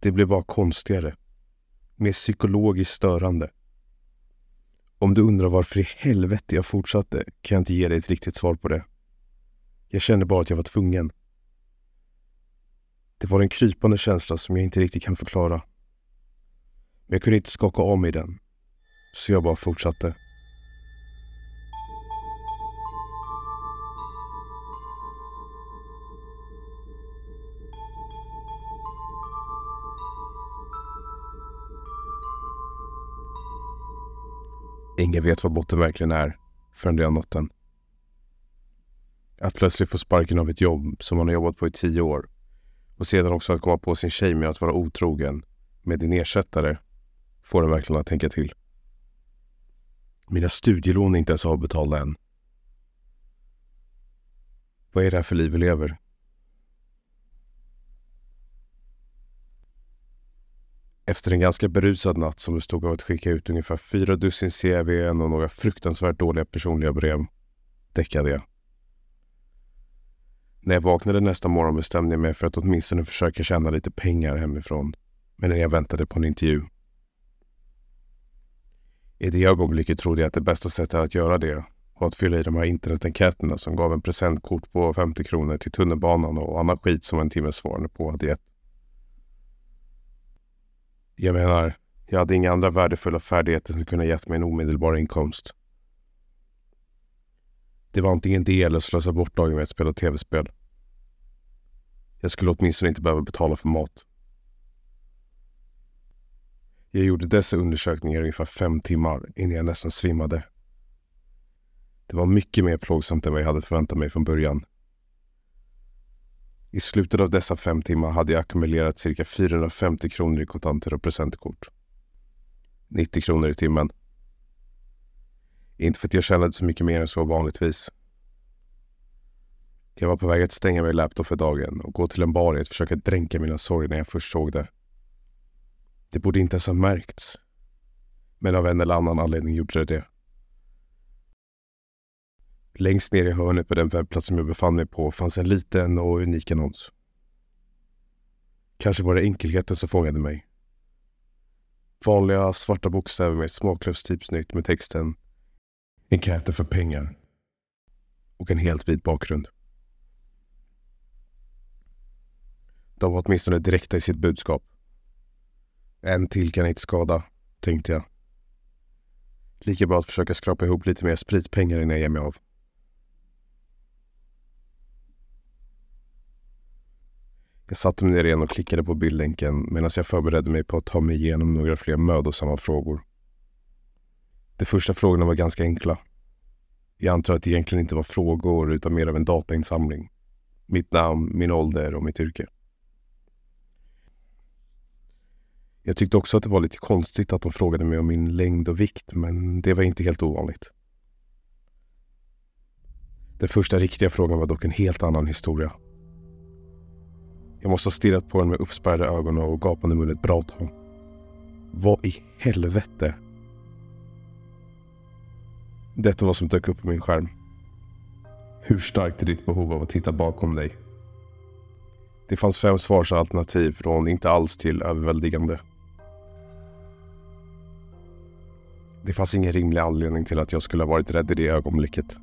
Det blev bara konstigare. Mer psykologiskt störande. Om du undrar varför i helvete jag fortsatte kan jag inte ge dig ett riktigt svar på det. Jag kände bara att jag var tvungen. Det var en krypande känsla som jag inte riktigt kan förklara. Men jag kunde inte skaka av mig den. Så jag bara fortsatte. Ingen vet vad botten verkligen är förrän det har nått den. Att plötsligt få sparken av ett jobb som man har jobbat på i tio år och sedan också att komma på sin tjej med att vara otrogen med din ersättare får en verkligen att tänka till. Mina studielån är inte ens avbetalda än. Vad är det här för liv vi lever? Efter en ganska berusad natt som bestod av att skicka ut ungefär fyra dussin CVn och några fruktansvärt dåliga personliga brev däckade jag. När jag vaknade nästa morgon bestämde jag mig för att åtminstone försöka tjäna lite pengar hemifrån medan jag väntade på en intervju. I det ögonblicket trodde jag att det bästa sättet att göra det var att fylla i de här internetenkäterna som gav en presentkort på 50 kronor till tunnelbanan och annan skit som en timmes svarande på hade gett. Jag menar, jag hade inga andra värdefulla färdigheter som kunde gett mig en omedelbar inkomst. Det var antingen det eller slösa bort dagen med att spela tv-spel. Jag skulle åtminstone inte behöva betala för mat. Jag gjorde dessa undersökningar i ungefär fem timmar innan jag nästan svimmade. Det var mycket mer plågsamt än vad jag hade förväntat mig från början. I slutet av dessa fem timmar hade jag ackumulerat cirka 450 kronor i kontanter och presentkort. 90 kronor i timmen. Inte för att jag tjänade så mycket mer än så vanligtvis. Jag var på väg att stänga min laptop för dagen och gå till en bar i att försöka dränka mina sorger när jag först såg det. Det borde inte ens ha märkts. Men av en eller annan anledning gjorde det det. Längst ner i hörnet på den webbplats som jag befann mig på fanns en liten och unik annons. Kanske var det enkelheten som fångade mig. Vanliga svarta bokstäver med ett smaklöst typsnitt med texten Enkäter för pengar och en helt vit bakgrund. De var åtminstone direkta i sitt budskap. En till kan inte skada, tänkte jag. Lika bra att försöka skrapa ihop lite mer spritpengar innan jag ger mig av. Jag satte mig ner igen och klickade på bildlänken medan jag förberedde mig på att ta mig igenom några fler mödosamma frågor. De första frågorna var ganska enkla. Jag antar att det egentligen inte var frågor utan mer av en datainsamling. Mitt namn, min ålder och mitt yrke. Jag tyckte också att det var lite konstigt att de frågade mig om min längd och vikt, men det var inte helt ovanligt. Den första riktiga frågan var dock en helt annan historia. Jag måste ha stirrat på den med uppspärrade ögon och gapande mun ett bra tag. Vad i helvete? Detta var som dök upp på min skärm. Hur starkt är ditt behov av att titta bakom dig? Det fanns fem svarsalternativ från inte alls till överväldigande. Det fanns ingen rimlig anledning till att jag skulle ha varit rädd i det ögonblicket.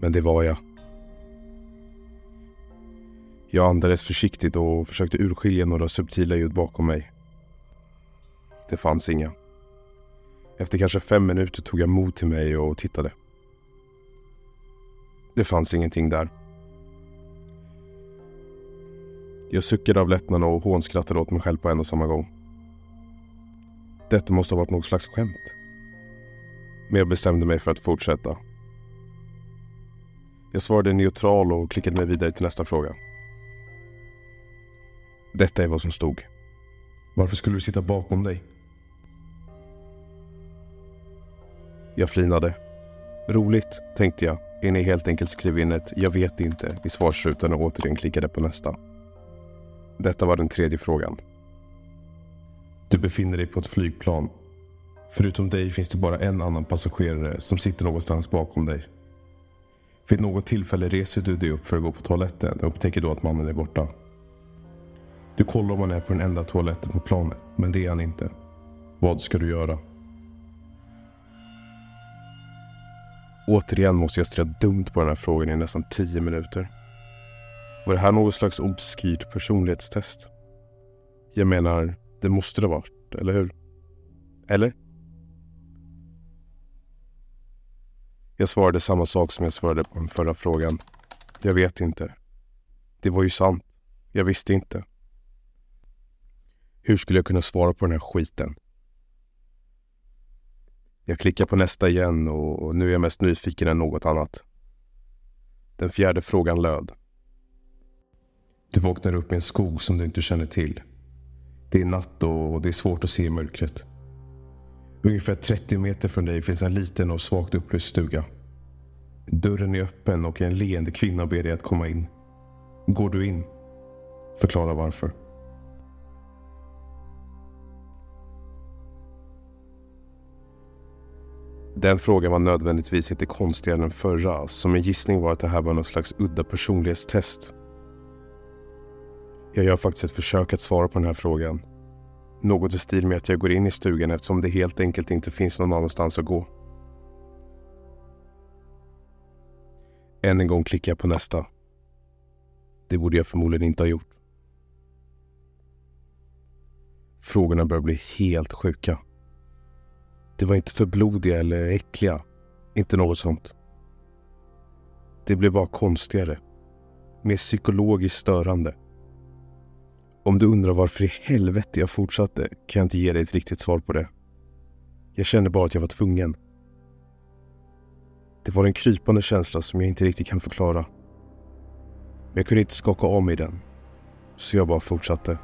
Men det var jag. Jag andades försiktigt och försökte urskilja några subtila ljud bakom mig. Det fanns inga. Efter kanske fem minuter tog jag mod till mig och tittade. Det fanns ingenting där. Jag suckade av lättnad och hånskrattade åt mig själv på en och samma gång. Detta måste ha varit något slags skämt. Men jag bestämde mig för att fortsätta. Jag svarade neutral och klickade mig vidare till nästa fråga. Detta är vad som stod. Varför skulle du sitta bakom dig? Jag flinade. Roligt, tänkte jag innan jag helt enkelt skrev in ett “Jag vet inte” i svarsrutan och återigen klickade på nästa. Detta var den tredje frågan. Du befinner dig på ett flygplan. Förutom dig finns det bara en annan passagerare som sitter någonstans bakom dig. Vid något tillfälle reser du dig upp för att gå på toaletten och upptäcker då att mannen är borta. Du kollar om han är på den enda toaletten på planet, men det är han inte. Vad ska du göra? Återigen måste jag stirra dumt på den här frågan i nästan tio minuter. Var det här något slags obskyrt personlighetstest? Jag menar, det måste det ha varit, eller hur? Eller? Jag svarade samma sak som jag svarade på den förra frågan. Jag vet inte. Det var ju sant. Jag visste inte. Hur skulle jag kunna svara på den här skiten? Jag klickar på nästa igen och nu är jag mest nyfiken än något annat. Den fjärde frågan löd. Du vaknar upp i en skog som du inte känner till. Det är natt och det är svårt att se i mörkret. Ungefär 30 meter från dig finns en liten och svagt upplyst stuga. Dörren är öppen och en leende kvinna ber dig att komma in. Går du in? Förklara varför. Den frågan var nödvändigtvis inte konstigare än den förra, så min gissning var att det här var någon slags udda personlighetstest. Jag gör faktiskt ett försök att svara på den här frågan. Något i stil med att jag går in i stugan eftersom det helt enkelt inte finns någon annanstans att gå. Än en gång klickar jag på nästa. Det borde jag förmodligen inte ha gjort. Frågorna börjar bli helt sjuka. Det var inte för blodiga eller äckliga. Inte något sånt. Det blev bara konstigare. Mer psykologiskt störande. Om du undrar varför i helvete jag fortsatte kan jag inte ge dig ett riktigt svar på det. Jag kände bara att jag var tvungen. Det var en krypande känsla som jag inte riktigt kan förklara. Men jag kunde inte skaka av mig den. Så jag bara fortsatte.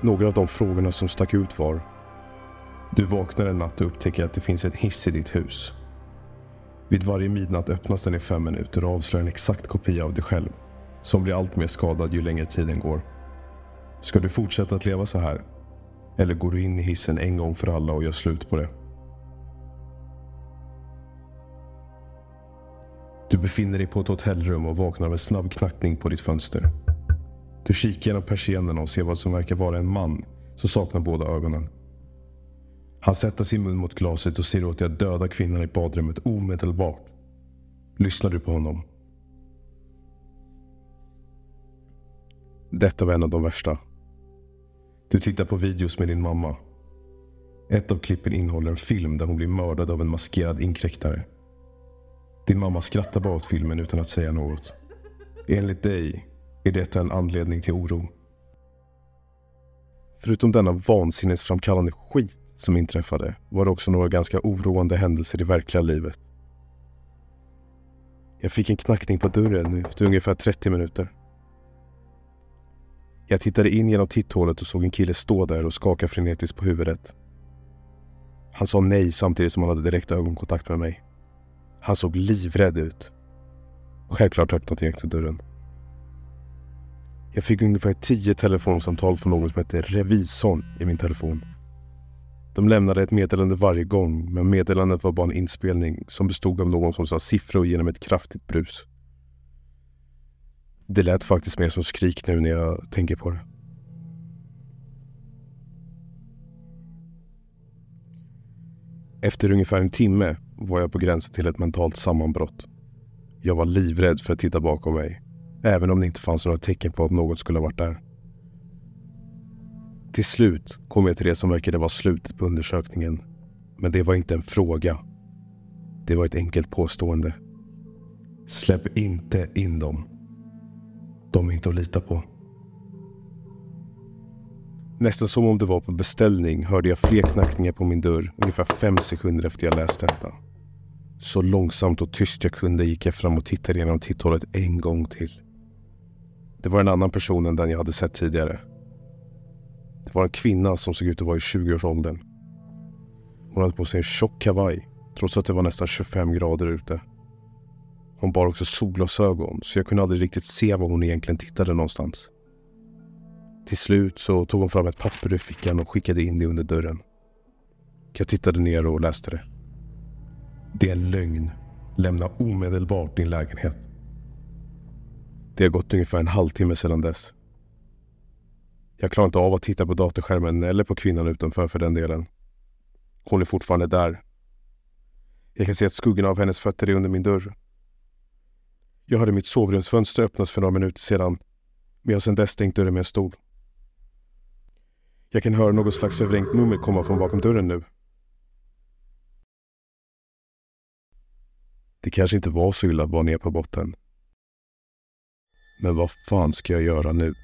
Några av de frågorna som stack ut var du vaknar en natt och upptäcker att det finns en hiss i ditt hus. Vid varje midnatt öppnas den i fem minuter och avslöjar en exakt kopia av dig själv som blir allt mer skadad ju längre tiden går. Ska du fortsätta att leva så här? Eller går du in i hissen en gång för alla och gör slut på det? Du befinner dig på ett hotellrum och vaknar av en snabb knackning på ditt fönster. Du kikar genom persiennerna och ser vad som verkar vara en man som saknar båda ögonen. Han sätter sin mun mot glaset och ser åt dig att döda kvinnan i badrummet omedelbart. Lyssnar du på honom? Detta var en av de värsta. Du tittar på videos med din mamma. Ett av klippen innehåller en film där hon blir mördad av en maskerad inkräktare. Din mamma skrattar bara åt filmen utan att säga något. Enligt dig är detta en anledning till oro. Förutom denna vansinnesframkallande skit som inträffade var det också några ganska oroande händelser i verkliga livet. Jag fick en knackning på dörren efter ungefär 30 minuter. Jag tittade in genom titthålet och såg en kille stå där och skaka frenetiskt på huvudet. Han sa nej samtidigt som han hade direkt ögonkontakt med mig. Han såg livrädd ut. Självklart öppnade jag inte dörren. Jag fick ungefär tio telefonsamtal från någon som hette Revisorn i min telefon. De lämnade ett meddelande varje gång, men meddelandet var bara en inspelning som bestod av någon som sa siffror genom ett kraftigt brus. Det lät faktiskt mer som skrik nu när jag tänker på det. Efter ungefär en timme var jag på gränsen till ett mentalt sammanbrott. Jag var livrädd för att titta bakom mig, även om det inte fanns några tecken på att något skulle ha varit där. Till slut kom jag till det som verkade vara slutet på undersökningen. Men det var inte en fråga. Det var ett enkelt påstående. Släpp inte in dem. De är inte att lita på. Nästan som om det var på beställning hörde jag fler knackningar på min dörr ungefär fem sekunder efter jag läst detta. Så långsamt och tyst jag kunde gick jag fram och tittade genom titthålet en gång till. Det var en annan person än den jag hade sett tidigare. Det var en kvinna som såg ut att vara i 20-årsåldern. Hon hade på sig en tjock kavaj trots att det var nästan 25 grader ute. Hon bar också solglasögon så jag kunde aldrig riktigt se var hon egentligen tittade någonstans. Till slut så tog hon fram ett papper ur fickan och skickade in det under dörren. Jag tittade ner och läste det. Det är en lögn. Lämna omedelbart din lägenhet. Det har gått ungefär en halvtimme sedan dess. Jag klarar inte av att titta på datorskärmen eller på kvinnan utanför för den delen. Hon är fortfarande där. Jag kan se att skuggorna av hennes fötter är under min dörr. Jag hörde mitt sovrumsfönster öppnas för några minuter sedan, men jag har sedan dess stängt dörren med en stol. Jag kan höra något slags förvrängt mummel komma från bakom dörren nu. Det kanske inte var så illa att vara nere på botten. Men vad fan ska jag göra nu?